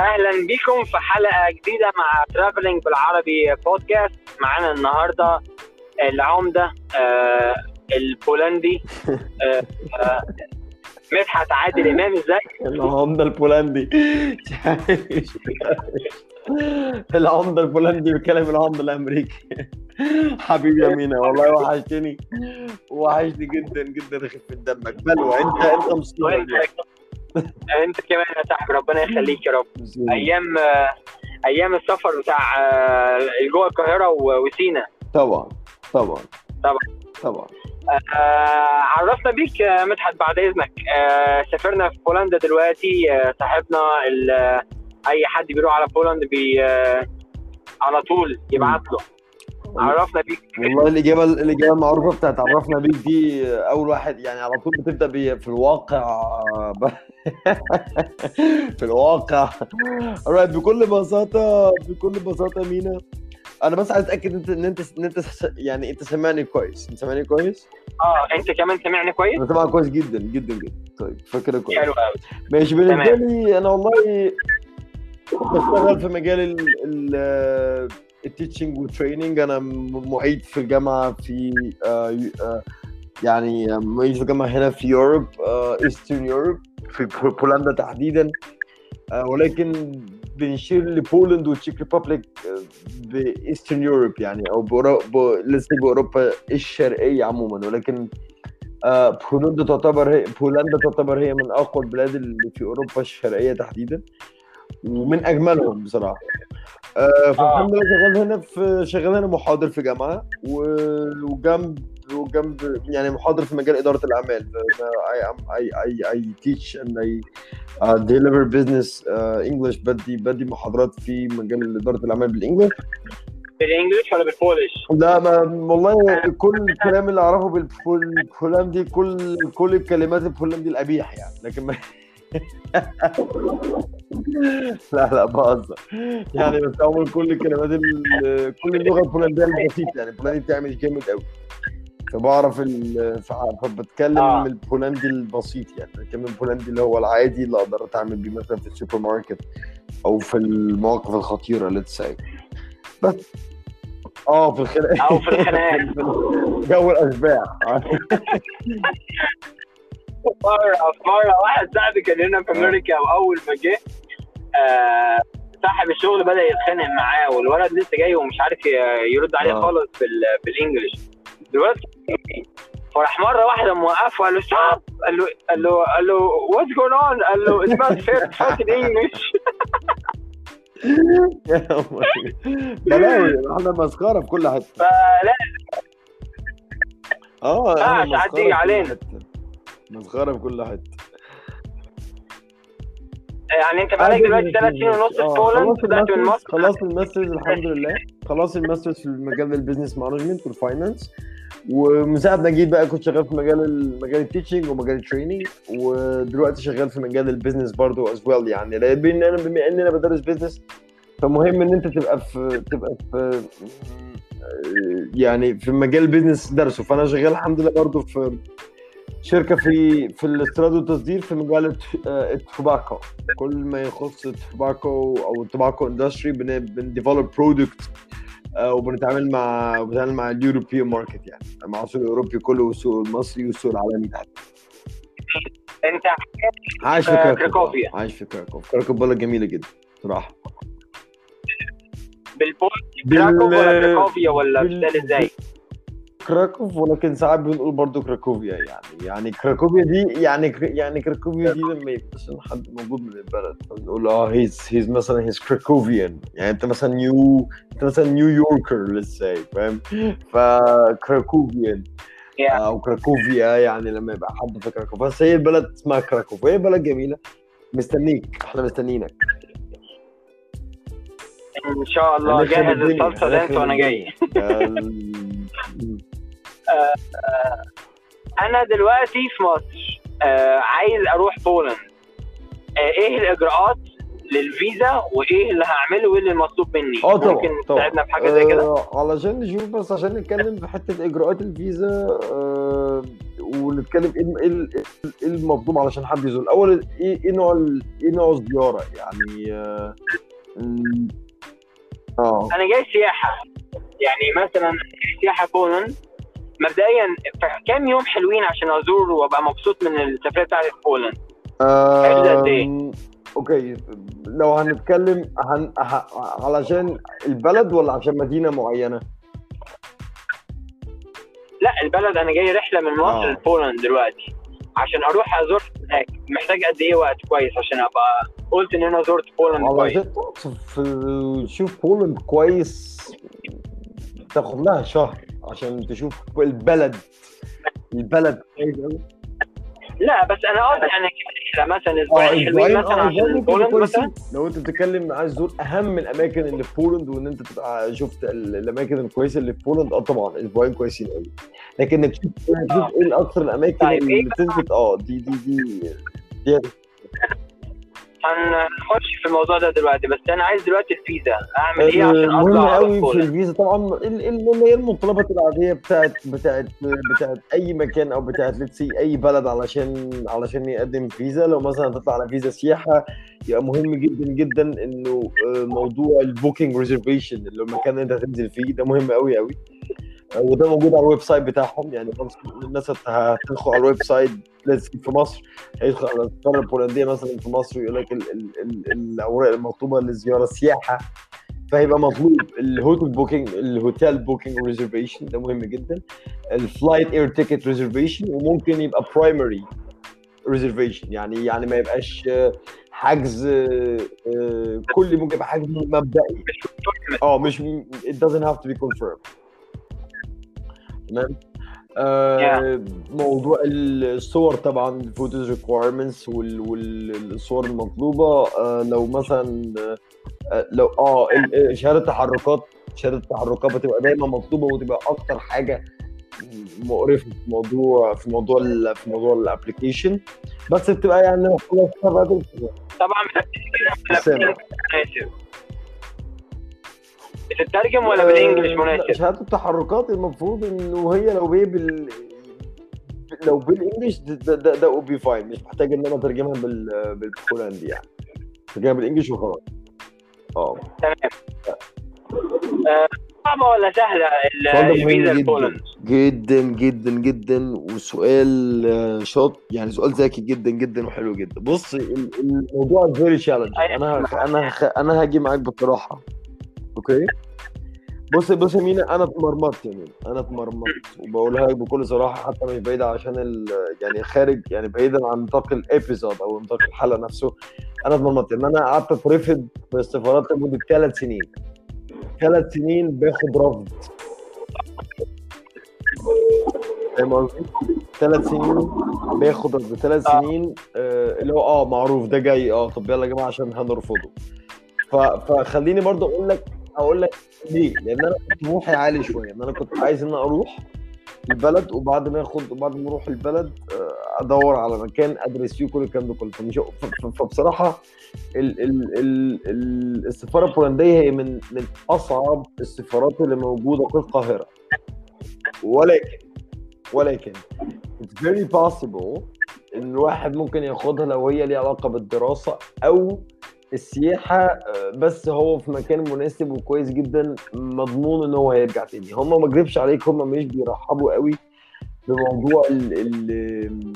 أهلا بكم في حلقة جديدة مع Traveling بالعربي بودكاست معانا النهارده العمدة آه البولندي آه آه مدحت عادل إمام. ازيك العمدة البولندي. العمدة البولندي بيتكلم العمدة الأمريكي. حبيبي يا مينا والله وحشتني. وحشتني جدا جدا خفة دمك بلوى انت أنت وانت انت كمان يا صاحبي ربنا يخليك يا رب. أيام أيام السفر بتاع آه، جوه القاهرة وسينا. طبعا طبعا. طبعا. طبعا. آه، عرفنا بيك آه، مدحت بعد إذنك. آه، سافرنا في بولندا دلوقتي. آه، صاحبنا آه، أي حد بيروح على بولندا بي آه، على طول يبعت له. عرفنا بيك. والله الإجابة الإجابة المعروفة بتاعت عرفنا بيك دي أول واحد يعني على طول بتبدأ بي- في الواقع. في الواقع. Alright بكل بساطة بكل بساطة مينا أنا بس عايز أتأكد أنت إن أنت إن أنت س- يعني أنت سامعني كويس. أنت سامعني كويس؟ آه أنت كمان سامعني كويس؟ أنا سامعك كويس جدا جدا جدا. طيب فكرة كويس. حلو قوي ماشي بالنسبة. لي أنا والله بشتغل في مجال ال ال ال teaching وال training أنا معيد في الجامعة في آه، آه، يعني معيد في الجامعة هنا في Europe Eastern Europe في بولندا تحديدا. آه، ولكن بنشير ل Poland وال Czech Republic ب Eastern Europe يعني أو لسه بأوروبا الشرقية عموما. ولكن آه، بولندا تعتبر هي بولندا تعتبر هي من أقوى البلاد اللي في أوروبا الشرقية تحديدا ومن أجملهم بصراحة. آه، فالحمد لله شغال هنا في شغال هنا محاضر في جامعة وجنب وجنب يعني محاضر في مجال إدارة الأعمال. I I I I teach and I uh, deliver business uh, English. بدي بدي محاضرات في مجال إدارة الأعمال بالإنجلش. بالإنجلش ولا بالبولش؟ لا ما والله كل الكلام اللي أعرفه بالبولندي كل كل الكلمات البولندي القبيح يعني لكن ما لا لا بهزر. يعني بس اول كل الكلمات ال- كل اللغة البولنديه البسيطه يعني البولندي بتعمل جامد قوي فبعرف فبتكلم آه. البولندي البسيط يعني بتكلم البولندي اللي هو العادي اللي أقدر أتعامل بيه مثلا في السوبر ماركت أو في المواقف الخطيرة let's say. بس. آه في الخناقات أو في الخناقات جو الأشباح. مرة مرة. واحد صاحبي كان هنا في أمريكا وأول ما جه آه، صاحب الشغل بدأ يتخانق معاه والولد لسه جاي ومش عارف يرد عليه آه. خالص بال- بال English. الولد فراح مرة واحدة موقفه قال له stop قال له قال له قال له what's going on قال له it's not fair fucking English بلاوي إحنا مسخرة في كل حتة. فلا. آه مسخرة هتيجي علينا. مسخره في كل حتة. يعني انت بقالك دلوقتي ثلاث سنين ونص في آه، بولند خلصت بدأت من مصر. خلصت ال masters الحمد لله. خلصت ال masters في مجال ال business management وال finance ومن ساعه ما جيت بقى كنت شغال في مجال ال- مجال ال teaching ومجال ال training ودلوقتي شغال في مجال ال business برضو as well يعني. لأن أنا بما إن أنا بدرس business فمهم إن أنت تبقى في تبقى في يعني في مجال ال business درسه. فأنا شغال الحمد لله برضو في شركة في في الاستيراد والتصدير في مجال آه، التوباكو. كل ما يخص التوباكو أو التوباكو اندستري بنديفلوب برودكت وبنتعامل مع بنتعامل مع ال European market يعني. مع السوق الأوروبي كله والسوق المصري والسوق العالمي تحت أنت عايش في آه، كراكوف. كراكوفيا. عايش في كراكوف. كراكوف بلد جميلة جدا صراحة. بال Polish بال- كراكوف ولا كراكوفيا ولا بال- إزاي؟ كراكوف ولكن ساعات بنقول برضو كراكوفيا يعني. يعني كراكوفيا دي يعني يعني كراكوفيا دي لما مثلا حد موجود من البلد فبنقول آه he's he's مثلا he's Krakovian يعني أنت مثلا New أنت مثلا New Yorker لسه فاهم؟ فكراكوفيان. أو كراكوفيا يعني لما يبقى حد في كراكوف. بس هي البلد اسمها كراكوف. وهي بلد جميلة. مستنيك. إحنا مستنيينك. إن شاء الله. جاهز الصلصة ده انت وأنا جاي. الدنيا. أنا دلوقتي في مصر آه عايز أروح بولند آه إيه الإجراءات للفيزا وإيه اللي هعمله وإيه اللي مطلوب مني؟ آه طبعا ممكن تساعدنا في حاجة زي كده؟ آه علشان نشوف بس عشان نتكلم في حتة إجراءات الفيزا آه ونتكلم إيه إيه إيه المطلوب علشان حد يزور. الأول إيه إيه نوع إيه نوع الزياره يعني م- آه. أنا جاي سياحة. يعني مثلا سياحة بولند مبدئيا في كام يوم حلوين عشان ازور وأبقى مبسوط من السفرية بتاعتي في بولند قد إيه؟ okay. لو هنتكلم هن... ه... علشان البلد ولا عشان مدينة معينة؟ لا البلد أنا جاي رحلة من مصر آه. لبولند دلوقتي. عشان أروح أزور هناك محتاج قد إيه وقت كويس عشان أبقى قلت إن أنا زرت بولند كويس؟ توصف تشوف بولند كويس تاخد لها شهر. عشان تشوف البلد. البلد. لا بس أنا قصدي رحله مثلا أسبوعين حلوين أسبوعين مثلا آه عشان بولند مثلا. لو أنت بتتكلم عايز تزور أهم الأماكن اللي في بولند وإن أنت تبقى شفت ال- الأماكن الكويسة اللي في بولند آه طبعا أسبوعين كويسين قوي لكن إنك تشوف تشوف إيه الأكثر الأماكن طيب، إيه اللي تثبت آه دي دي دي دي. هنخش في الموضوع ده دلوقتي بس أنا عايز دلوقتي الفيزا أعمل إيه عشان أطلع قوي في الفيزا طبعا ال- ال- اللي هي المتطلبات العادية بتاعت بتاعت بتاعت أي مكان أو بتاعت let's say أي بلد علشان علشان يقدم فيزا. لو مثلا هتطلع على فيزا سياحة يبقى مهم جدا جدا إنه آه، موضوع ال booking reservation اللي هو المكان اللي أنت هتنزل فيه ده مهم قوي قوي وده موجود على ال website بتاعهم. يعني الناس هت- هتدخل على ال website في مصر. هيدخل على السفاره البولنديه مثلا في مصر ويقول لك ال- ال- ال- الأوراق المطلوبة للزياره سياحة. فهيبقى مطلوب ال hotel booking ال hotel booking reservation ده مهم جدا. ال flight air ticket reservation وممكن يبقى primary reservation يعني يعني ما يبقاش حجز آه، كل ممكن يبقى حجز مبدئي. آه مش it doesn't have to be confirmed. تمام؟ آه موضوع الصور طبعا ال photos requirements والصور المطلوبة. آه لو مثلا آه لو آه شهادة التحركات شهادة التحركات بتبقى دايما مطلوبة وتبقى أكتر حاجة مقرفة في موضوع في موضوع ال- في موضوع الابلكيشن بس بتبقى يعني طبعا طبعا بتترجم سامع. ولا بالإنجلش لا، مناسب؟ شهاده التحركات المفروض إنه هي لو هي بال لو بالإنجلش ده ده ده be fine. مش محتاج إن أنا أترجمها بال بالبولندي يعني. أترجمها بال English وخلاص. آه. تمام. آه، صعبة ولا سهلة الفيزا مهم لبولند جدا. جدا جدا وسؤال آه، شاط. يعني سؤال ذكي جدا جدا وحلو جدا. بص ال- الموضوع very challenge أنا أنا أنا هاجي معاك بصراحة. okay؟ بص بص يا مينا أنا اتمرمطت يا مينا أنا اتمرمطت وبقولها لك بكل صراحة حتى مش بعيد عشان يعني خارج يعني بعيدا عن نطاق الإبيزود أو نطاق الحلقة نفسه. أنا اتمرمطت ان أنا قعدت اترفض في السفارات لمدة ثلاث سنين. ثلاث سنين باخد رفض. فاهم قصدي؟ ثلاث سنين باخد رفض. ثلاث سنين آه اللي هو آه معروف ده جاي آه طب يلا يا جماعة عشان هنرفضه. فخليني برضه أقول لك أقول لك ليه؟ لأن أنا طموحي عالي شوية. إن أنا كنت عايز إن أنا أروح البلد وبعد ما اخد وبعد ما أروح البلد آه، أدور على مكان أدرس فيه كل الكلام ده كله. فبصراحة ال ال ال السفارة البولندية هي من من أصعب السفارات اللي موجودة في القاهرة. ولكن ولكن it's very possible إن الواحد ممكن ياخدها لو هي ليها علاقة بالدراسة أو السياحة آه، بس هو في مكان مناسب وكويس جدا مضمون إن هو هيرجع تاني. هم ما أكذبش عليك هم مش بيرحبوا قوي بموضوع ال ال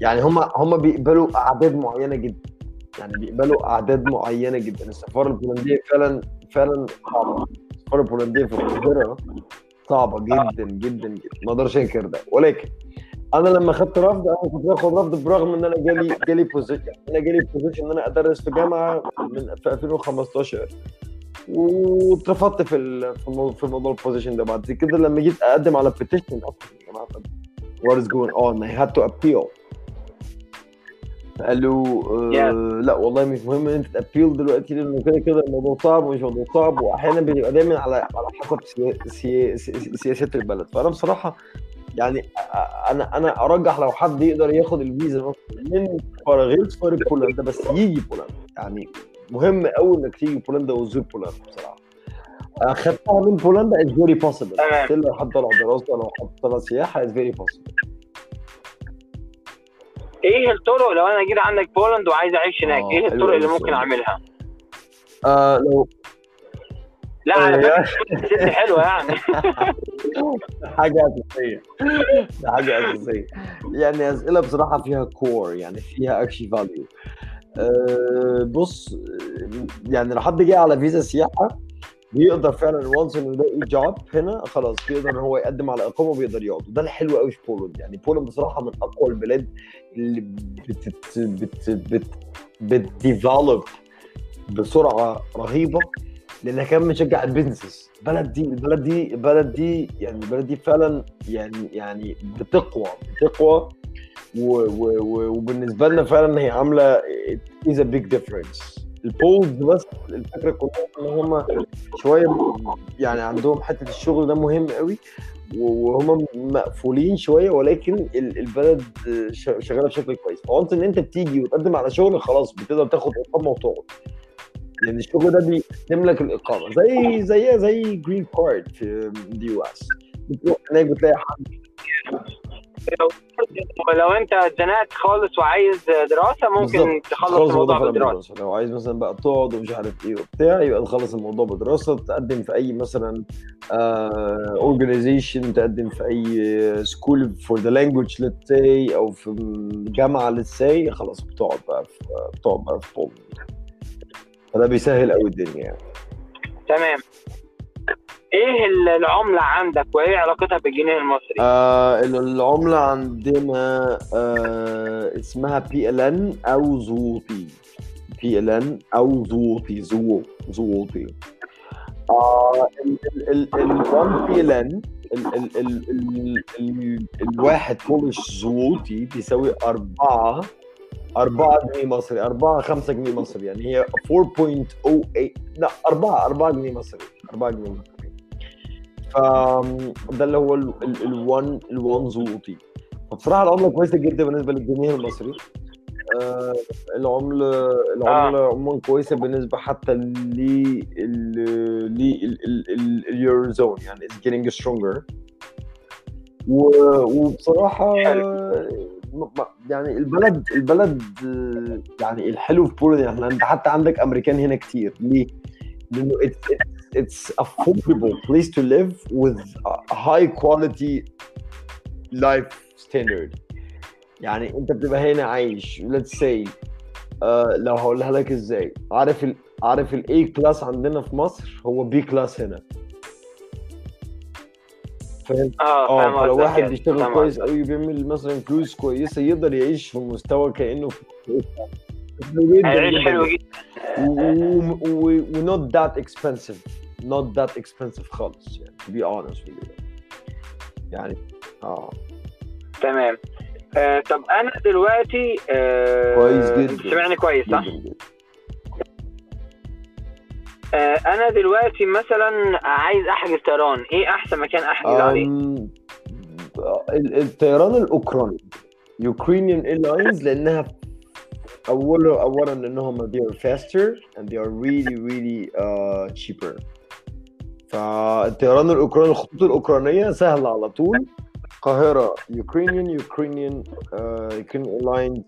يعني هم هم بيقبلوا أعداد معينة جدا. يعني بيقبلوا أعداد معينة جدا. السفارة البولندية فعلا فعلا صعبة. السفارة البولندية في القاهرة صعبة جدا جدا جدا. ما أقدرش أنكر ده. ولكن أنا لما خدت رفض أنا كنت باخد رفض برغم إن أنا جالي جالي position أنا جالي position إن أنا أدرس في جامعة من في 2015 واترفضت في في موضوع ال position ده. بعد كده لما جيت أقدم على petition أصلا يا جماعة what is going on I had to appeal. قالوا آه لا والله مش مهم إن أنت ت appeal دلوقتي لأنه كده كده الموضوع صعب ومش موضوع صعب. واحيانا بيبقى دايما على على حسب سيا- سيا- سيا- سياسات البلد. فأنا بصراحة يعني أنا أنا أرجح لو حد يقدر ياخد الفيزا من غير سفاره بولندا بس يجي بولندا. يعني مهم قوي إنك تيجي بولندا وتزور بولندا بصراحة. اخدتها من بولندا is very possible تمام. لو حد طلع دراسه لو حد طلع سياحة is very possible إيه الطرق؟ لو أنا جيت عندك بولند وعايز أعيش هناك آه، إيه الطرق اللي ممكن. أعملها؟ آه لو لا على آه، ست حلوة يعني حاجة أساسية ده حاجة أساسية يعني أسئلة بصراحة فيها core يعني فيها actually value أه بص يعني لو حد جه على فيزا سياحة بيقدر فعلا once انه يلاقي job هنا خلاص بيقدر ان هو يقدم على اقامه وبيقدر يقعد وده الحلو قوي في بولند يعني بولند بصراحه من اقوى البلاد اللي بت بت بت بت develop بسرعة رهيبه لأنها كمان بتشجع ال businesses. البلد دي البلد دي البلد دي يعني البلد دي فعلا يعني يعني بتقوى بتقوى وبالنسبة لنا فعلا هي عاملة is a big difference ال Poles بس الفكرة كلها إن هم شوية يعني عندهم حتة الشغل ده مهم قوي وهم مقفولين شوية ولكن ال- البلد شغالة بشكل كويس. ف once إن أنت بتيجي وتقدم على شغل خلاص بتقدر تاخد اقامه وتقعد لأن الشغل ده بيتم لك الإقامة. زي زي زي green card في ال U US بتروح هناك بتلاقي حد ولو انت اتزنقت خالص وعايز دراسة ممكن. تخلص الموضوع بالدراسه لو عايز مثلا بقى تقعد ومش عارف إيه وبتاع يبقى تخلص الموضوع بدراسة تقدم في أي مثلا organization تقدم في أي school for the language let's أو في جامعة let's خلاص بتقعد بقى في بتقعد بقى في بولند فده بيسهل قوي الدنيا. يعني تمام. إيه ال- العملة عندك وإيه علاقتها بالجنيه المصري؟ آه العملة عندنا آه اسمها بي ال ان أو زوطي بي ال ان أو زوطي زو زوطي آه ال ال ال ال 1 PLN ال ال ال ال ال الواحد Polish زوطي بيساوي أربعة. أربعة جنيه مصري أربعة خمسة جنيه مصري يعني هي 4.08 لا أربعة أربعة جنيه مصري أربعة جنيه مصري. فده اللي هو ال1 ال1 زوطي فبصراحة العملة كويسة جدا بالنسبة للجنيه المصري. آه العمله العمله عموما كويسة بالنسبة حتى لل لليورو زون يعني it's getting stronger. و- وبصراحة م- يعني البلد البلد يعني الحلو في بولند يعني أنت حتى عندك أمريكان هنا كتير. ليه؟ لأنه it's, it's, affordable place to live with a high quality life standard. يعني أنت بتبقى هنا عايش let's say آه لو هقولها لك إزاي. عارف ال عارف ال A class عندنا في مصر؟ هو B class هنا. فاهم آه آه فاهم فلو قصدك واحد يعني. بيشتغل كويس. قوي بيعمل مثلا فلوس كويسة يقدر يعيش في مستوى كأنه في حلو جدا هيعيش حلو جدا. جدا و و- و not that expensive not that expensive خالص يعني to be honest with you يعني آه تمام آه طب أنا دلوقتي آه كويس جدا. سامعني كويس صح؟ جدا جدا آه أنا دلوقتي مثلا عايز أحجز طيران. إيه أحسن مكان أحجز عليه؟ الطيران الأوكراني. Ukrainian Airlines لأنها اولا اولا لأنهم they are faster and they are really really uh, cheaper. فالطيران الأوكراني الخطوط الأوكرانية سهلة على طول. Ukrainian uh, Ukrainian Airlines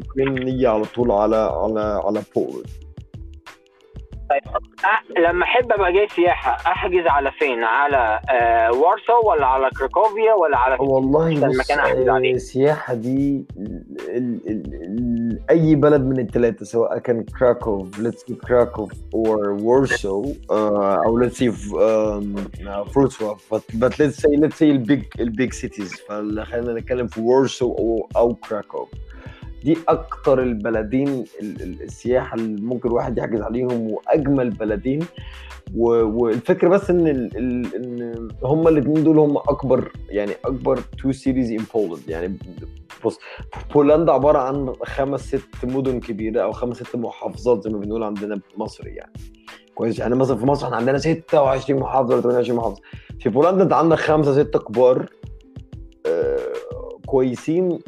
Ukrainian يجي على طول على على على أه لما أحب أبقى جاي سياحة أحجز على فين؟ على آه وارسو ولا على كراكوفيا ولا على والله أحسن بص مكان أحجز عليه. آه، السياحة دي ال ال ال ال أي بلد من الثلاثة سواء كان كراكوف let's say كراكوف or وارسو uh, أو let's say فروتسواف but let's say let's say ال big ال big cities فخلينا نتكلم في وارسو أو أو كراكوف دي أكتر البلدين ال- ال- السياحة اللي ممكن الواحد يحجز عليهم وأجمل بلدين. والفكرة بس إن. إن هما الاثنين دول هم أكبر يعني أكبر two cities in Poland يعني بص بولندا عبارة عن خمس ست مدن كبيرة أو خمس ست محافظات زي ما بنقول عندنا مصر يعني. كويس يعني مثلا في مصر إحنا عندنا 26 محافظة ولا 28 محافظة. في بولندا أنت عندك خمسة ستة كبار آه كويسين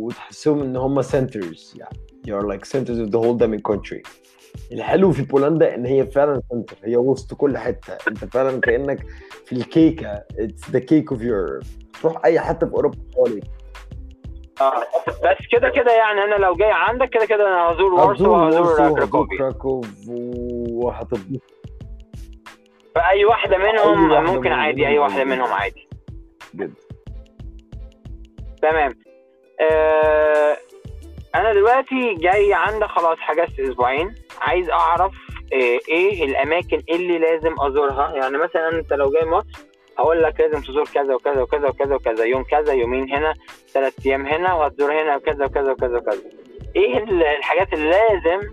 وتحسهم إن هم centers يعني they are like centers of the whole damn country. الحلو في بولندا إن هي فعلا center هي وسط كل حتة. أنت فعلا كأنك في الكيكة it's the cake of Europe تروح أي حتة في أوروبا خالص آه بس كده كده يعني أنا لو جاي عندك كده كده أنا هزور وارسو وهزور كراكوف وهتتبسط فأي واحدة منهم ممكن عادي أي واحدة منهم عادي. جدا تمام. آه أنا دلوقتي جاي عندك خلاص حجزت أسبوعين. عايز أعرف آه إيه الأماكن اللي لازم أزورها؟ يعني مثلا أنت لو جاي مصر هقول لك لازم تزور كذا وكذا وكذا وكذا وكذا. يوم كذا يومين هنا ثلاث أيام هنا وهتزور هنا وكذا وكذا وكذا وكذا. إيه ال- الحاجات اللي لازم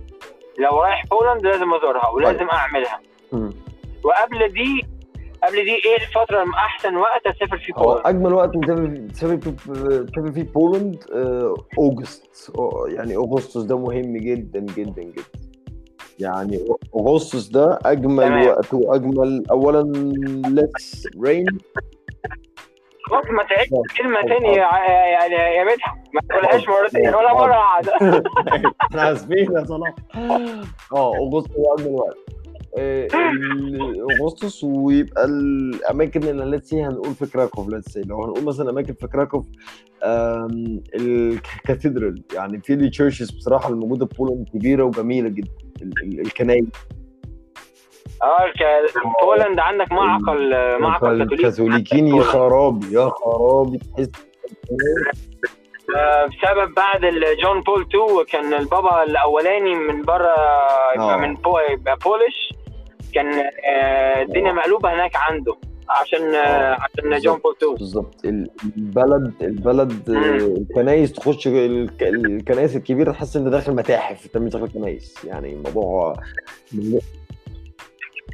لو رايح بولند لازم أزورها ولازم أعملها. مم. وقبل دي قبل دي إيه الفترة أحسن وقت اسافر فيه بولند؟ أجمل وقت تسافر تسافر فيه- بولند آه، August يعني أغسطس ده مهم جدا جدا جدا. يعني أغسطس ده أجمل تمام. وقت واجمل اولا less rain. خلاص ما تعيدش آه. كلمة آه. تاني يا مدحت. ما تقولهاش مرتين ولا مرة واحدة. إحنا آسفين يا صلاح. آه أغسطس هو أجمل وقت. آه، اغسطس ويبقى الأماكن اللي let's say هنقول في كراكوف let's say لو هنقول مثلا أماكن في كراكوف آم، ال cathedral. يعني في ال churches بصراحة الموجوده في بولند كبيرة وجميلة جدا ال- ال- الكنايس. آه الك- بولند عندك معقل معقل كاثوليك. الكاثوليكيين يا خرابي يا خرابي. تحس آه، بسبب بعد جون بول 2 كان البابا الأولاني من بره يبقى آه. من بو يبقى Polish. كان آه، الدنيا آه. مقلوبة هناك عنده عشان آه، عشان جون بول 2 بالظبط. ال- البلد البلد الكنايس تخش الك- الكنايس الكبيرة تحس إن داخل متاحف انت مش داخل كنايس يعني الموضوع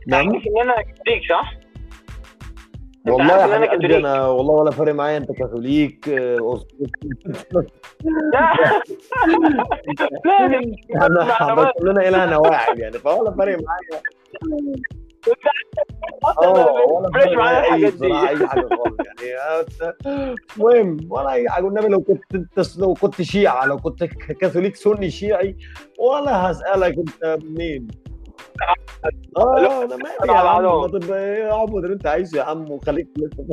نعم إن أنا كاثوليك صح؟ والله عارف يا إن أنا حبيب قلبي كاثوليك؟ أنا والله ولا فارق معايا انت كاثوليك آه،. لا لا إحنا. كلنا الهنا واحد يعني فولا فارق معايا آه ولا فريش فارق معايا معايا أي الحاجات دي أي حاجة خالص يعني آه، المهم ولا أي حاجة والنبي لو كنت أنت لو كنت شيعة لو كنت كاثوليك سني شيعي ولا هسألك أنت منين آه أنا مالي يا عم. ما تبقى إيه اللي انت عايزه يا عم وخليك لسه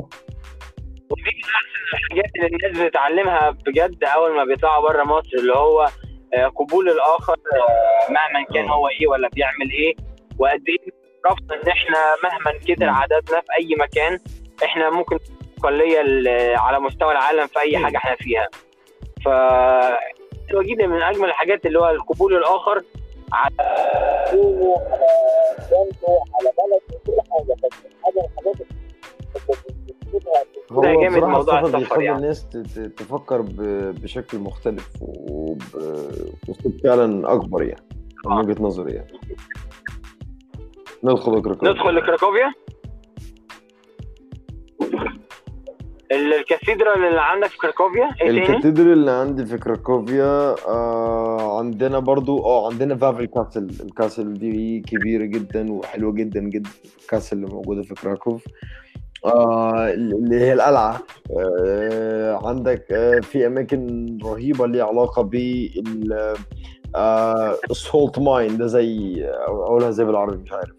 ودي من أحسن الحاجات اللي الناس بتتعلمها بجد أول ما بيطلعوا بره مصر اللي هو آه، قبول الآخر آه، مهما كان آه. هو إيه ولا بيعمل إيه وقد إيه عرفنا إن إحنا مهما كتر عددنا في أي مكان إحنا ممكن اقليه ال- على مستوى العالم في أي. حاجة إحنا فيها. ف جدا من أجمل الحاجات اللي هو القبول الآخر على دينه على بلده كل حاجة بس حاجة من الحاجات هو ده جامد موضوع السفر يعني. الناس تفكر بشكل مختلف وب- وبأسلوب فعلا أكبر يعني من آه. وجهة نظري يعني ندخل كراكوفيا ندخل لكراكوفيا ال cathedral اللي عندك في كراكوفيا إيه تاني؟ ال cathedral اللي عندي في كراكوفيا آه عندنا برضو آه عندنا فافل castle. ال castle دي كبيرة جدا وحلوة جدا جدا ال castle اللي موجودة في كراكوف. آه اللي هي القلعة. آه عندك آه في أماكن رهيبة ليها علاقة بال آه ال salt mine ده زي أقولها زي بالعربي مش عارف.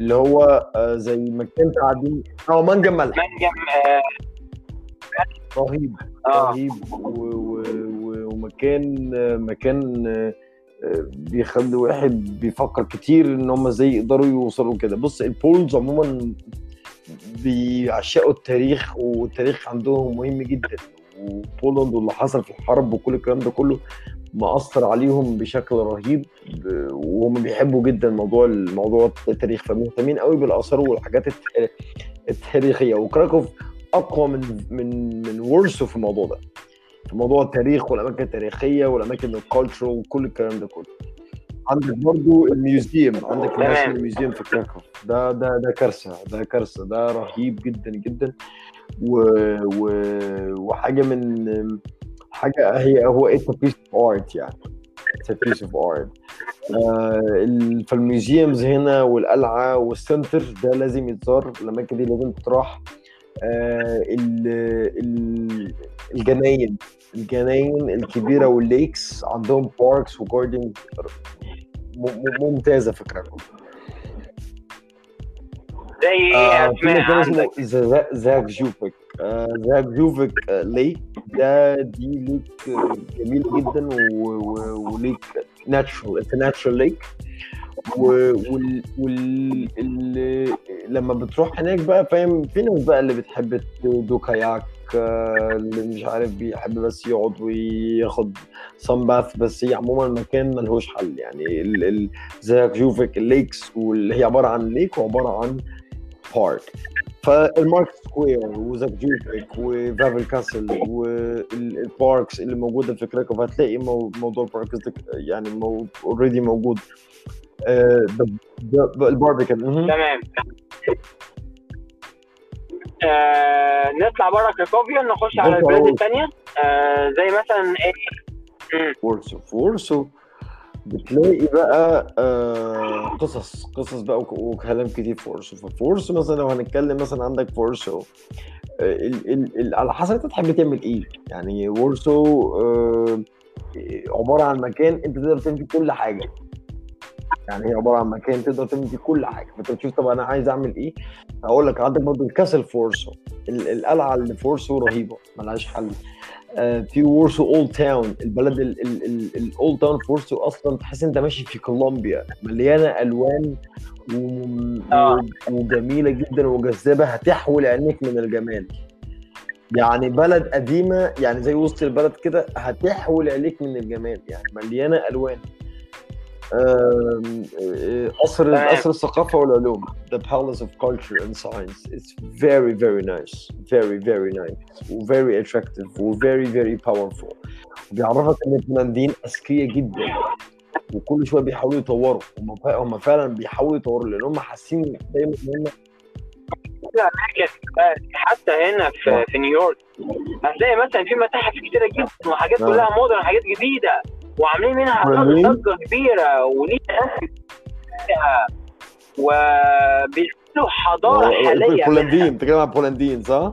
اللي هو آه زي مكان قاعدين آه منجم ملح. منجم آه، رهيب آه. رهيب. ومكان مكان آه، بيخلي واحد بيفكر كتير إن هم إزاي يقدروا يوصلوا كده بص البولز عموما بيعشقوا التاريخ والتاريخ عندهم مهم جدا. وبولند واللي حصل في الحرب وكل الكلام ده كله مأثر عليهم بشكل رهيب. وهم بيحبوا جدا موضوع الموضوع التاريخ فمهتمين قوي بالآثار والحاجات الت- التاريخية. وكراكوف أقوى من من من وورسو في الموضوع ده. في موضوع التاريخ والأماكن التاريخية والأماكن ال culture وكل الكلام ده كله. عندك برضو ال museum عندك. ال national museum في كراكوف ده ده ده كارثة ده كارثة ده رهيب جدا جدا. و و وحاجة من حاجة هي هو it's piece of art يعني. it's piece of art فال museums هنا والقلعة وال center ده لازم يتزار. الأماكن دي لازم تروح. آه، الجناين. الجناين الكبيرة وال lakes عندهم parks و garden. ممتازة كراكوف زي إيه آه، في أسماء مكان اسمه عندك؟ زا- زاك جوبك زاجوفيك lake. ده دي lake آه، جميل جدا و lake natural it's natural lake وال وال ال- لما بتروح هناك بقى فاهم؟ في ناس بقى اللي بتحب تدو kayak اللي مش عارف بيحب بس يقعد وياخد sun bath بس هي عموما المكان ملهوش حل. يعني ال- ال- زي جوفيك ال lakes واللي هي عبارة عن lake وعبارة عن park فال market square وزاك جوفيك وفافل castle وال parks اللي موجودة في كراكوف هتلاقي مو- موضوع ال parks يعني already موجود. آه، ال barbican. تمام. آه نطلع بره كراكوفيا نخش على البلاد. الثانية آه زي مثلا إيه؟ مم. وورسو وورسو. بتلاقي بقى آه قصص قصص بقى وك- وكلام كتير في وورسو. فوورسو مثلا لو هنتكلم مثلا عندك وورسو ال ال ال على حسب انت تحب تعمل إيه. يعني وورسو آه عبارة عن مكان انت تقدر تعمل فيه كل حاجة. يعني هي عبارة عن مكان تقدر تعمل فيه كل حاجة فأنت بتشوف طب أنا عايز أعمل إيه. هقول لك عندك برضه ال castle فوورسو. ال- القلعة اللي فوورسو رهيبة ملهاش حل. آه، في وورسو old town. البلد ال old town في وورسو أصلا تحس انت ماشي في كولومبيا. مليانة ألوان آه. وجميلة جدا وجذابة هتحول عينيك من الجمال. يعني بلد قديمة يعني زي وسط البلد كده هتحول عينيك من الجمال. يعني مليانة ألوان. قصر تمام. قصر الثقافة والعلوم the palace of culture and science it's very very nice very very nice و very attractive و very very powerful بيعرفك إن البولنديين أذكياء جدا وكل شوية بيحاولوا يطوروا هم هم فعلا بيحاولوا يطوروا لأن هم حاسين دايما إن هم حتى هنا في, في نيويورك هتلاقي مثلا في متاحف كتيرة جدا وحاجات آه. كلها مودرن وحاجات جديدة وعاملين منها؟ ضجة كبيرة وليها وبيعملوا حضارة حالية منها. البولنديين بتتكلم عن البولنديين صح؟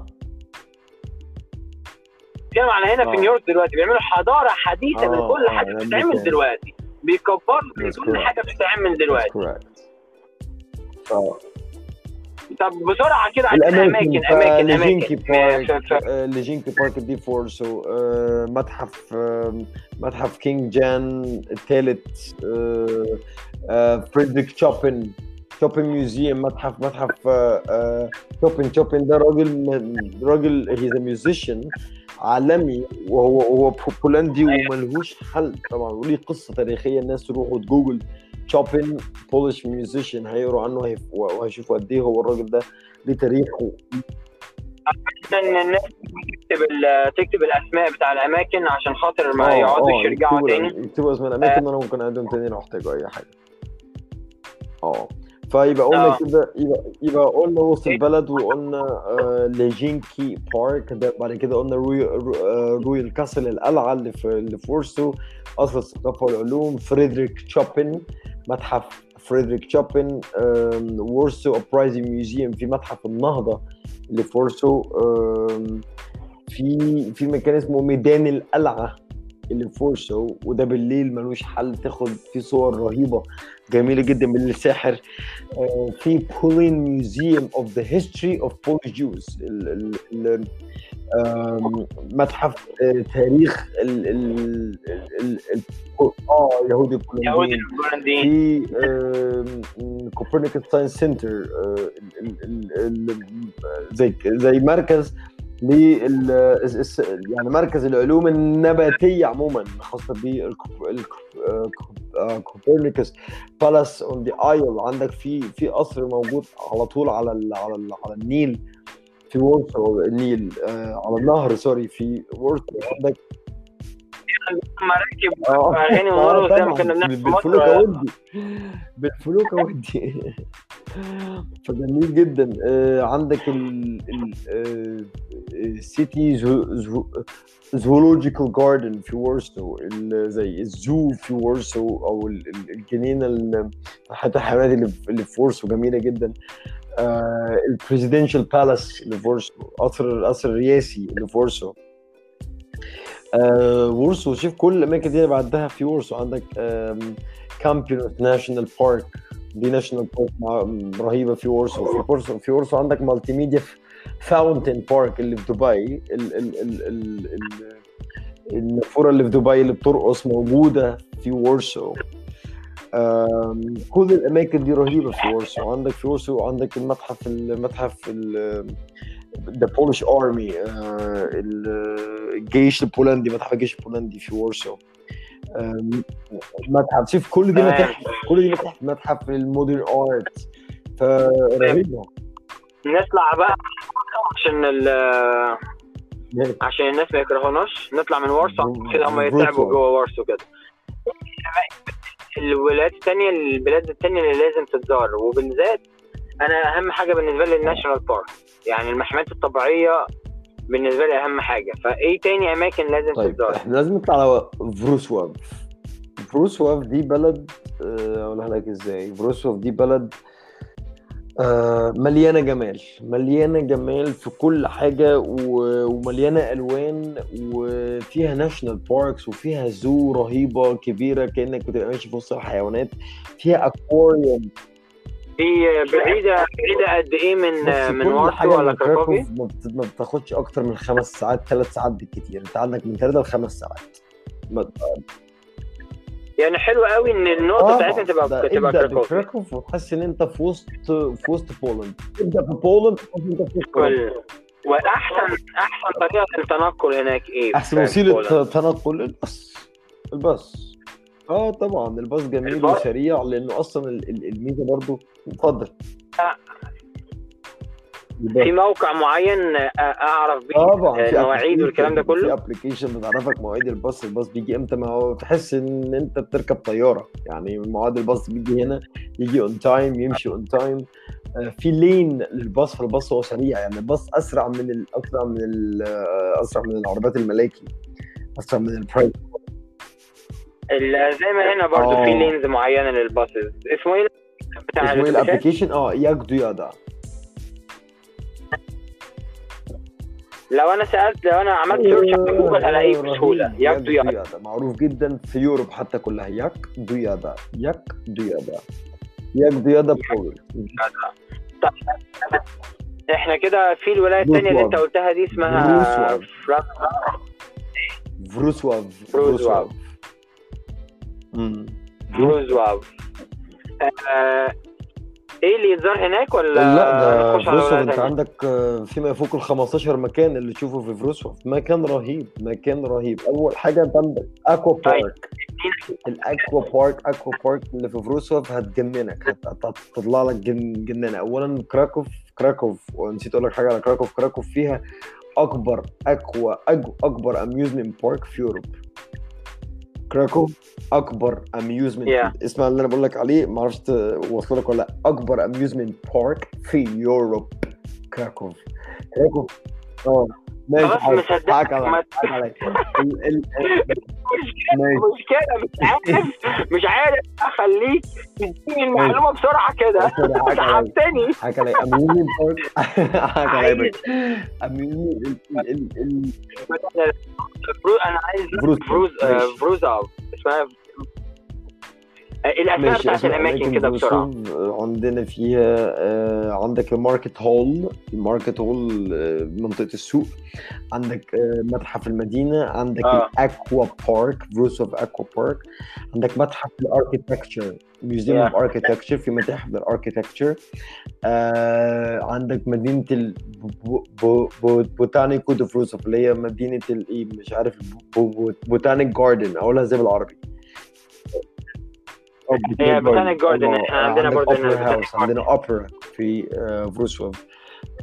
بتتكلم على هنا آه. في نيويورك دلوقتي بيعملوا حضارة حديثة آه، من كل آه، حاجة يعني بتتعمل. دلوقتي بيكبروا من كل. حاجة بتتعمل دلوقتي. طب بسرعة كده عايزين اماكن اماكن اماكن ف- آه، ليجينكي park دي فوورسو آه، متحف آه، متحف king جان الثالث فريدريك تشوبن تشوبن museum متحف متحف آه، آه، تشوبن تشوبن ده راجل راجل he's musician عالمي وهو هو بولندي وملهوش حل طبعا وليه قصة تاريخية الناس تروح وتجوجل تشوبن Polish musician هيقروا عنه وهيشوفوا قد إيه هو الراجل ده ليه تاريخه إن الناس تكتب تكتب الأسماء بتاع الأماكن عشان خاطر ما آه، يقعدوش آه، يرجعوا تاني. يكتبوا اسم الأماكن وأنا ممكن اقدم تاني لو احتاجوا أي حاجة. آه. فيبقى قلنا آه. كده يبقى يبقى قلنا وسط البلد وقلنا آه ليجينكي park. ده بعد كده قلنا روي رو- آه، royal castle القلعه اللي في اللي في قصر الثقافة والعلوم. فريدريك تشوبن متحف فريدريك تشوبن آم، وورسو uprising museum في متحف النهضة اللي في وورسو في في مكان اسمه ميدان القلعة اللي في وورسو وده بالليل ملوش حل تاخد فيه صور رهيبة. جميلة جدا بالليل ساحر آه، في بولين museum of the history of Polish Jews متحف آه، تاريخ ال ال ال ال آه يهودي البولنديين في كوبرنيكوس science center زي زي مركز يعني مركز العلوم النباتية عموما خاصة بالكوبرنيكوس palace on the isle. عندك في في قصر موجود على طول على ال على ال على النيل في وورسو النيل آه على النهر sorry في وورسو عندك مراكب آه. اغاني ونرقص زي ما كنا بنعمل بالفلوكة ودي. بالفلوكة ودي. فجميل جدا. آه عندك ال city zoological garden في وورسو زي ال zoo في وورسو أو ال- ال- الجنينة ال- حتى الحيوانات اللي في- اللي في وورسو جميلة جدا. ال presidential palace اللي في وورسو قصر القصر الرئاسي اللي في وورسو آه، وورسو شوف كل الأماكن دي اللي بعدها في وورسو عندك كامبيونس national park دي national park رهيبة في وورسو في وورسو في وورسو عندك multimedia fountain park اللي في دبي. ال- ال- ال- ال- ال- النافوره اللي في دبي اللي بترقص موجودة في وورسو كل الأماكن دي رهيبة في وورسو عندك في وورسو عندك المتحف المتحف the Polish army الجيش البولندي متحف الجيش البولندي في وورسو آم، متحف شوف كل دي. متاحف كل دي متاحف متحف ال modern art. فرهيبه نطلع بقى عشان ال عشان الناس ما يكرهوناش. نطلع من وارسو كده هم. يتعبوا جوه وارسو كده. الولايات التانية البلاد التانية اللي لازم تتزار. وبالذات أنا أهم حاجة بالنسبة لي الناشونال بارك. يعني المحميات الطبيعية بالنسبة لي أهم حاجة. فإيه تاني أماكن لازم طيب تتزار؟ إحنا لازم نطلع على فروسواف فروسواف دي بلد آه، أقولها لك إزاي. فروسواف دي بلد آه، مليانة جمال. مليانة جمال في كل حاجة ومليانة ألوان وفيها national parks وفيها zoo رهيبة كبيرة كأنك بتبقى ماشي في وسط الحيوانات. فيها اكواريوم دي بعيدة بعيدة قد إيه من من حاجة ولا؟ كراكوف ما بت- ما بتاخدش أكتر من خمس ساعات ثلاث ساعات بالكتير أنت عندك من ثلاثة لخمس ساعات يعني حلو قوي إن النقطة بتاعتنا تبقى تبقى ابدأ كراكوفي بكراكوف وتحس إن أنت في وسط في وسط Poland ابدأ في Poland إن أنت في Poland. كل وأحسن أحسن طريقة للتنقل هناك إيه؟ أحسن وسيلة؟ تنقل الباص الباص آه طبعا الباص جميل الباص؟ وسريع لأنه أصلا ال- ال- الميزة برضو اتفضل في موقع معين آه، أعرف بيه طبعا آه، المواعيد والكلام ده في كله application بتعرفك مواعيد الباص الباص بيجي إمتى؟ ما هو تحس إن أنت بتركب طيارة. يعني مواعيد الباص بيجي هنا يجي on time يمشي on time في lane للباص فالباص هو سريع. يعني الباص أسرع من أسرع من آه، أسرع من العربيات الملاكي أسرع من ال private ال- زي ما هنا برضو آه. في lanes معينة لل buses اسمه إيه؟ بتاع اسمه الأتوبيسات؟ ال application آه Jakdojade لو أنا سالت لو أنا عملت search على جوجل هلاقيه بسهولة. ياك ياخدوا ديادا معروف جدا في Europe حتى كلها. Jakdojade Jakdojade Jakdojade Poland إحنا كده في الولاية الثانية اللي أنت. قلتها دي اسمها بروسواف. فرانك فروسواف مم. فروزواف آه، إيه اللي يتزار هناك ولا لا ده ولاية انت؟ عندك آه، فيما يفوق ال 15 مكان اللي تشوفه في فروسواف مكان رهيب مكان رهيب. أول حاجة أنت عندك aqua طيب. park. ال aqua park aqua park اللي في فروسواف هتجننك هت- هت- هتطلع لك جن جنانه اولا كراكوف كراكوف ونسيت أقول لك حاجة على كراكوف. كراكوف فيها أكبر aqua أكبر amusement park في Europe كراكوف أكبر amusement Yeah. اسمع اللي أنا بقول لك عليه ما أعرفش توصل لك ولا لأ. أكبر amusement park في Europe كراكوف. كراكوف. آه. ماشي خلاص حاضر. مصدقك، حقك عليا ما- حقك عليا ال- ال- ماشي. مشكلة مش عارف مش عارف أخليك تديني المعلومة بسرعة كده. سحبتني. أنا عايز فروز فروز. فروزاف اسمها ماشي بتاعت الأماكن كده بسرعة. عندنا فيها آه، عندك ال market hall. ال market hall آه، منطقة السوق. عندك آه، متحف المدينة. عندك آه. ال aqua park فروسوف aqua park عندك متحف ال architecture museum of. architecture في متاحف لل architecture. آه عندك مدينة البوتانيكو دو فروسوف اللي هي مدينة الايه مش عارف botanic garden أقولها إزاي بالعربي. عندنا برضه اوبرا في فروسوف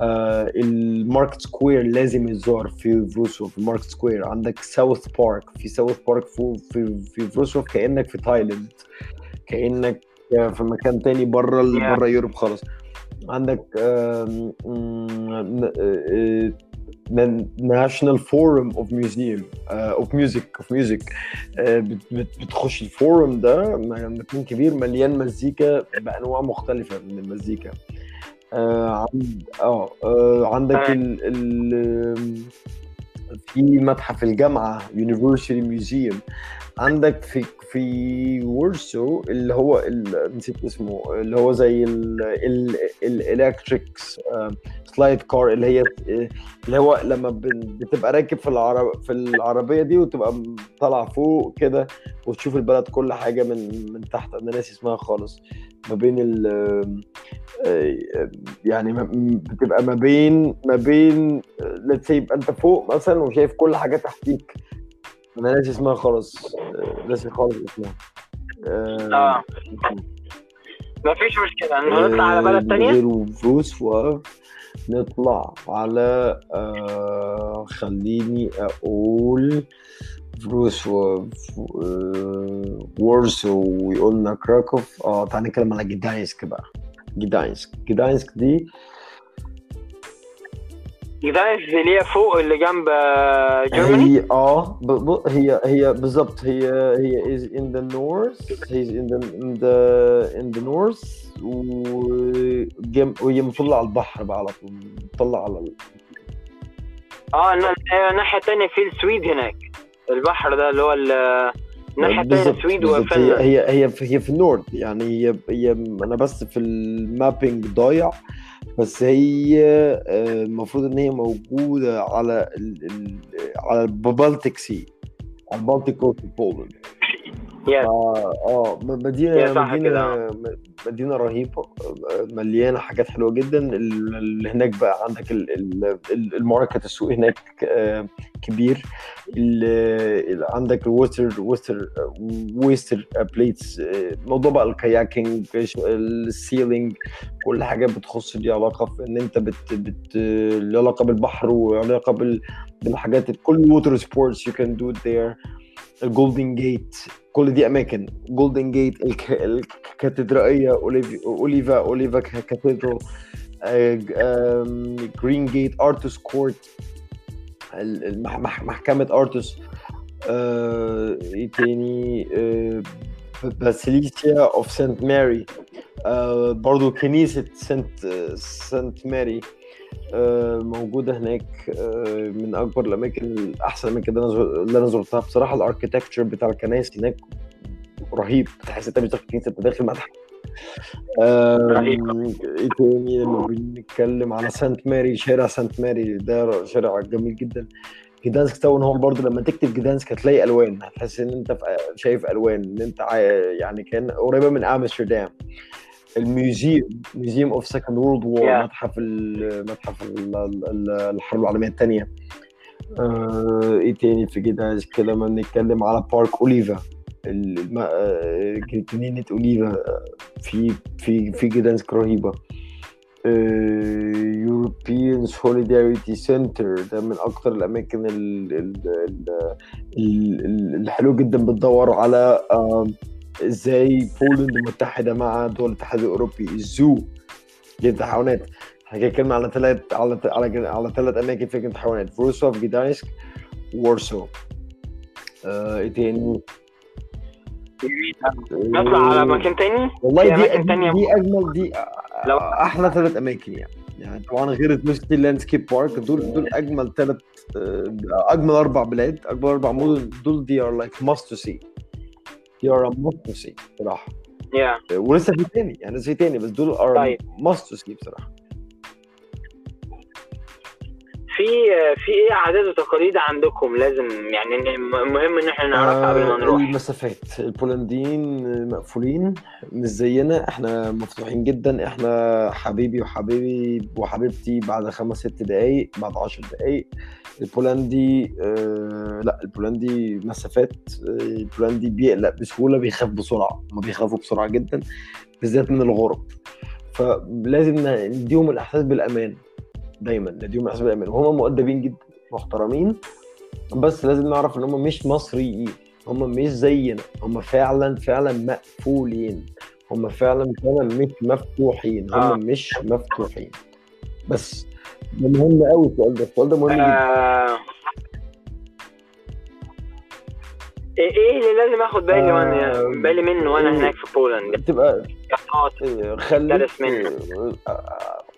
آه ال market square لازم يتزار في فروسوف ال market square عندك South Park في South Park في في, فروسوف كانك في تايلاند كانك في مكان تاني بره Yeah. بره Europe خالص عندك National Forum of museum of music of music بتخش ال forum ده مكان كبير مليان مزيكا بأنواع مختلفة من المزيكا. آه عند آه آه، عندك. ال ال في متحف الجامعة university museum عندك في في Warsaw اللي هو نسيت اسمه اللي هو زي ال electrics slide car اللي هي اللي هو لما بتبقى راكب في العرب في العربية دي وتبقى طالع فوق كده وتشوف البلد كل حاجة من من تحت. أنا ناسي اسمها خالص. ما بين ال آه، يعني بتبقى ما بين ما بين let's say يبقى أنت فوق مثلا وشايف كل حاجة تحتيك. أنا ناسي اسمها خالص. آه، ناسي خالص اسمها. آه مفيش مشكلة. نطلع على بلد تانية؟ غير فروسواف نطلع على آه خليني أقول فروسواف آه وورسو وقلنا كراكوف. آه تعال نتكلم على جداينسك بقى. جداينسك. جداينسك دي جداينسك اللي هي فوق اللي جنب آه، جيرماني هي آه ب... ب... هي هي بالظبط هي هي is in the north he's in the in the in the north وجم... وهي مطلة على البحر بقى على طول مطلة على ال... آه النا- آه، الناحيه التانية في السويد هناك البحر ده اللي هو ال- الناحيه التانية السويد هي هي هي في هي في ال north يعني هي هي أنا بس في ال mapping ضايع بس هي آه، المفروض إن هي موجودة على ال... ال... على ال Baltic Sea على ال Baltic coast Poland آه آه مدينه صح مدينه مدينة رهيبة مليانة حاجات حلوة جدا. ال- اللي هناك بقى عندك ال- ال- ال- الماركت السوق هناك آه، كبير. عندك ال Wester Wester Westerplatte موضوع بقى ال kayaking ال sailing كل حاجة بتخص ليها علاقة في إن أنت بت بت علاقة بالبحر وعلاقه بال بالحاجات كل water sports you can do there ال Golden Gate كل دي أماكن. Golden Gate الكاتدرائية أوليفا Oliwa Cathedral Green Gate Artus Court محكمة ارتوس آه، إيه تاني؟ Basilica of Saint Mary برضو كنيسة Saint Saint Mary موجودة هناك آه، من أكبر الأماكن الاحسن الأماكن اللي أنا زرتها. بصراحة ال architecture بتاع الكنائس هناك رهيب. تحس أنت مش داخل كنيسة أنت داخل متحف. إيه تاني؟ لما بنتكلم على Saint Mary شارع Saint Mary ده شارع جميل جدا. جدانسك Town Hall برضه لما تكتب جدانسك هتلاقي ألوان. هتحس إن أنت شايف ألوان إن أنت يعني كان قريبة من امستردام ال museum museum of Second World War. متحف متحف ال- ال- الحرب العالمية الثانية. آه، إيه تاني في جدانسك لما بنتكلم على park Oliwa جنينه اوليفا في في في جدانسك رهيبة. European Solidarity Center ده من أكتر الأماكن ال- ال- ال- ال- ال- الحلو جدا بتدور على آه، إزاي Poland متحدة مع دول الاتحاد الأوروبي؟ ال zoo. جنينه الحيوانات إحنا كده اتكلمنا على ثلاث على على على ثلاث أماكن في الحيوانات فروسوف جدانسك Warsaw. آه، إيه تاني؟ نطلع على مكان تاني؟ والله دي أماكن دي, تانية. دي أجمل دي لو- أحلى ثلاث أماكن يعني. يعني طبعا غير specially landscape park دول دول أجمل ثلاث أجمل أربع بلاد أجمل أربع مدن. دول they are like must to see they are must see بصراحة. yeah ولسه في تاني يعني لسه في تاني بس دول are طيب. must see بصراحة. في في إيه عادات وتقاليد عندكم لازم يعني مهم ان إحنا نعرفها قبل ما آه، نروح؟ المسافات. البولنديين مقفولين مش زينا. إحنا مفتوحين جدا. إحنا حبيبي وحبيبي وحبيبتي بعد خمس ست دقايق بعد عشر دقايق. البولندي آه لا البولندي مسافات. آه، البولندي بيقلق بسهولة بيخاف بسرعة. ما بيخافوا بسرعة جدا بالذات من الغرب. فلازم نديهم الإحساس بالأمان. دايما نديهم الاحساس بالأمان. وهم مؤدبين جدا محترمين بس لازم نعرف إن هم مش مصريين. هم مش زينا. هم فعلا فعلا مقفولين. هم فعلا فعلا مش مفتوحين. هم آه. مش مفتوحين. بس ده مهم قوي السؤال ده. السؤال ده مهم جدا. آه، إيه إيه اللي لازم آخد بالي آه، وأنا بالي منه وأنا إيه. هناك في بولند بتبقى يقطات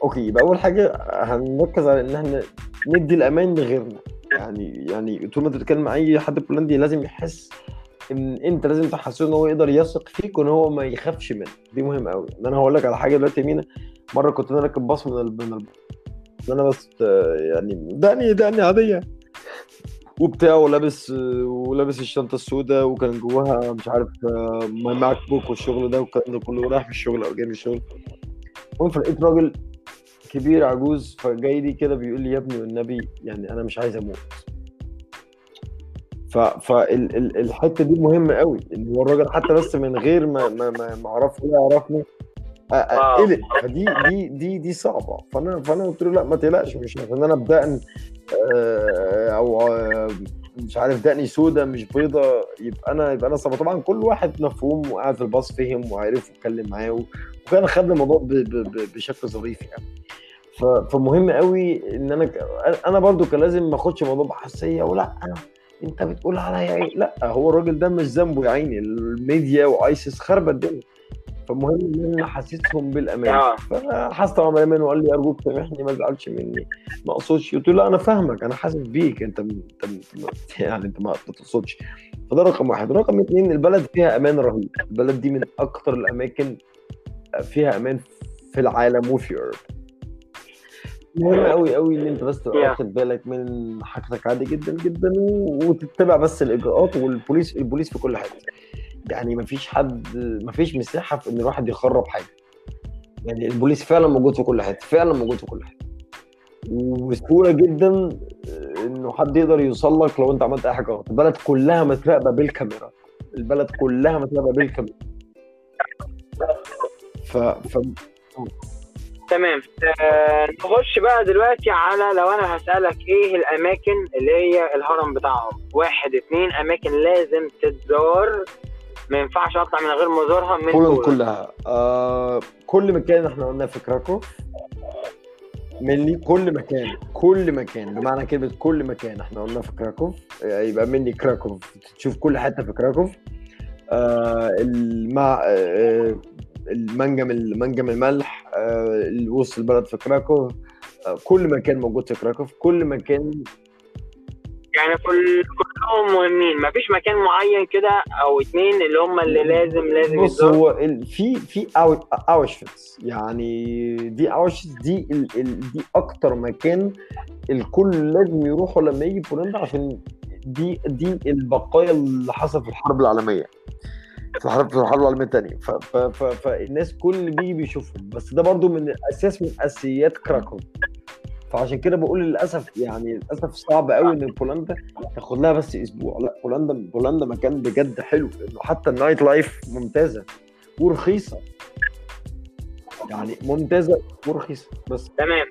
آه،. آه، آه، أوكي يبقى أول حاجة هنركز على إن إحنا ندي الأمان لغيرنا. يعني يعني طول ما أنت بتتكلم مع أي حد بولندي لازم يحس إن أنت لازم تحسسه إن هو يقدر يثق فيك وإن هو ما يخافش منك. دي مهمة قوي إن أنا هقول لك على حاجة دلوقتي مينا مرة كنت أنا راكب باص من من أنا بس آه، يعني دقني دقني عادية. وبتاع ولابس آه، ولابس الشنطة السوداء وكان جواها مش عارف آه، my MacBook والشغل ده والكلام ده كله رايح من الشغل أو جاي من الشغل. المهم فلقيت راجل كبير عجوز فجاي لي كده بيقول لي يا ابني والنبي يعني أنا مش عايز أموت. فالحته دي مهمة قوي إن هو الراجل حتى بس من غير ما ما ما ما اعرفه ولا يعرفني أ- واو. قلق فدي دي دي دي صعبة. فأنا فأنا قلت له لا ما تقلقش مش عشان أنا بدقن آه، أو آه، مش عارف دقني سودا مش بيضة يبقى أنا يبقى أنا صعبه طبعا كل واحد مفهوم وقاعد في الباص فهم وعرف واتكلم معاه وكان خد الموضوع بشكل ظريف يعني. فمهم قوي إن أنا أنا برضو كان لازم ما أخدش الموضوع بحساسية ولا أنت بتقول عليا إيه؟ لا هو الراجل ده مش ذنبه يا عيني ال media و ISIS خربت الدنيا. فمهم إن أنا احسسهم بالأمان. آه. فحس طبعا وقال لي ارجوك سامحني ما تزعلش مني ما أقصدش. قلت له لا أنا فاهمك أنا حاسس بيك أنت أنت يعني أنت ما ما تقصدش. فده رقم واحد. رقم اثنين البلد فيها أمان رهيب. البلد دي من أكتر الأماكن فيها أمان في العالم وفي أوروبا. مهم قوي قوي إن أنت بس تبقى Yeah. واخد بالك من حاجتك عادي جدا جدا وتتبع بس الإجراءات والبوليس البوليس في كل حتة. يعني مفيش حد مفيش مساحة في إن الواحد يخرب حاجة. يعني البوليس فعلا موجود في كل حتة فعلا موجود في كل حتة. وبسهولة جدا إنه حد يقدر يوصل لك لو أنت عملت أي حاجة غلط. البلد كلها متراقبة بالكاميرا. البلد كلها متراقبة بالكاميرا. ف... ف... تمام. آه نخش بقى دلوقتي على لو أنا هسألك إيه الأماكن اللي هي الهرم بتاعهم. واحد اتنين أماكن لازم تتزار. ما ينفعش أطلع من غير ما أزورها من بولند. كلها. آه كل مكان إحنا قلنا في كراكوف مني كل مكان كل مكان. بمعنى كلمة كل مكان إحنا قلنا في كراكوف آه، يبقى مني كراكوف تشوف كل حتة في كراكوف آه المع آه المنجم المنجم الملح. آه وسط البلد في كراكوف. كل مكان موجود في كراكوف. كل مكان يعني كل كلهم مهمين. مفيش مكان معين كده أو اتنين اللي هم اللي لازم لازم بص هو في في اوشفيتس يعني دي اوشفيتس دي ال ال دي أكتر مكان الكل لازم يروحوا لما يجي بولندا عشان دي دي البقايا اللي حصل في الحرب العالمية. في الحرب في الحرب العالمية الثانية فالناس كل اللي بيجي بيشوفهم. بس ده برضو من أساس من أساسيات كراكوف فعشان كده بقول للأسف يعني للأسف صعب قوي إن بولندا تاخد لها بس أسبوع. لا بولندا بولندا مكان بجد حلو. لأنه حتى ال nightlife ممتازة ورخيصة. يعني ممتازة ورخيصة. بس تمام.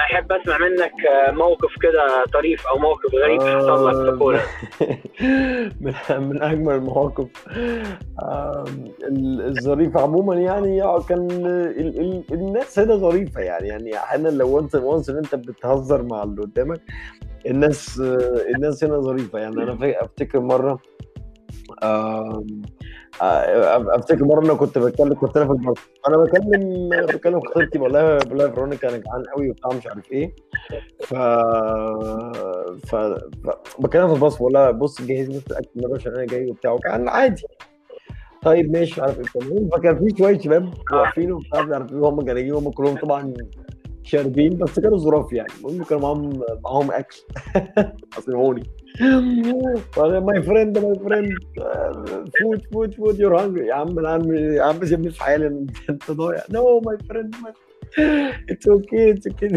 أحب أسمع منك آه، موقف كده طريف أو موقف غريب حصل لك في بولند من من أجمل المواقف. الظريفه عموما يعني آه، كان ال- ال- الناس هنا ظريفة يعني. يعني أحيانا لو وانس وانس إن أنت بتهزر مع اللي قدامك الناس آه، الناس هنا ظريفة يعني. أنا أفتكر مرة آه، أفتكر مرة أنا كنت بتكلم كنت أنا في الباص أنا بكلم بكلم خطيبتي بقول لها بقول لها فيرونيكا أنا جعان قوي وبتاع مش عارف إيه. ف ف. بكلمها في الباص بقول لها بص جهز لي الأكل ده عشان أنا جاي وبتاع. وكان عادي. طيب ماشي عارف إيه. فكان في شوية شباب واقفين وبتاع مش عارف إيه وهم كانوا جايين هم كلهم طبعا شاربين بس كانوا ظراف يعني. المهم كانوا معاهم معاهم أكل. عصموني my friend my friend food food food you're hungry يا عم أنا عم يا عم سيبني في حالي أنت ضايع. no my friend it's okay it's okay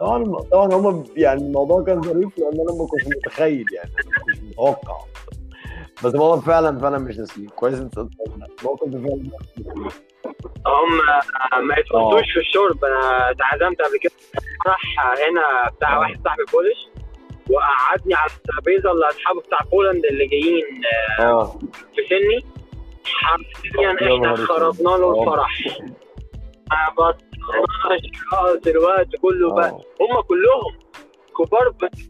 طبعا طبعا هم يعني الموضوع كان ظريف لأن أنا ما كنتش متخيل يعني ما كنتش متوقع. بس الموضوع فعلا فعلا مش نسيب كويس أنت الموقف ده فعلا هم ما يتحطوش في الشرب. أنا اتعزمت قبل كده. راح هنا بتاع واحد صاحبي بولش وقعدني على الترابيزة اللي أصحابه بتاع بولند اللي جايين آه في سني. حرفيا يا إحنا. خربنا له آه. الفرح. بطلناش خالص الوقت كله بقى. هم كلهم كبار بس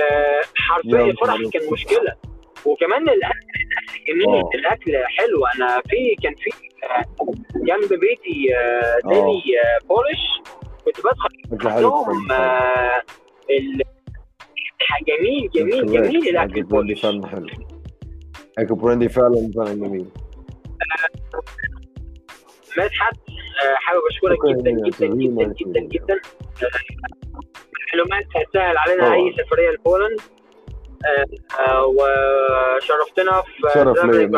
آه، حرفيا يا الفرح كان. مشكلة. وكمان الاكل جميل آه. الأكل حلو. أنا في كان في آه، جنب بيتي آه، ديلي آه، بولش كنت بدخل عندهم ال- جميل جميل جميل الأكل البولش فعلا حلو. اكل بولندي فعلا فعلا جميل. مدحت حابب أشكرك جدا جدا جدا جدا. جدا. معلومات هتسهل علينا. أي سفرية لبولند آه، وشرفتنا في شرف خير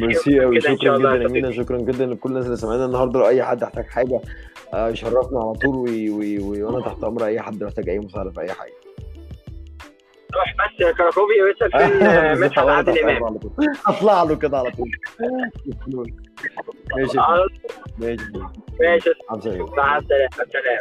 ميرسي قوي شكرا جدا يا يا صديقي. شكرا جدا لكل الناس اللي سمعنا النهارده. لو أي حد احتاج حاجة آه، يشرفنا على طول وأنا تحت أمر أي حد محتاج أي مساعدة في أي حاجة. روح بس كراكوفي واسأل فين مدحت عادل إمام. اطلع له كده على طول. ماشي ماشي ماشي. عم سلام. مع السلامة. سلام.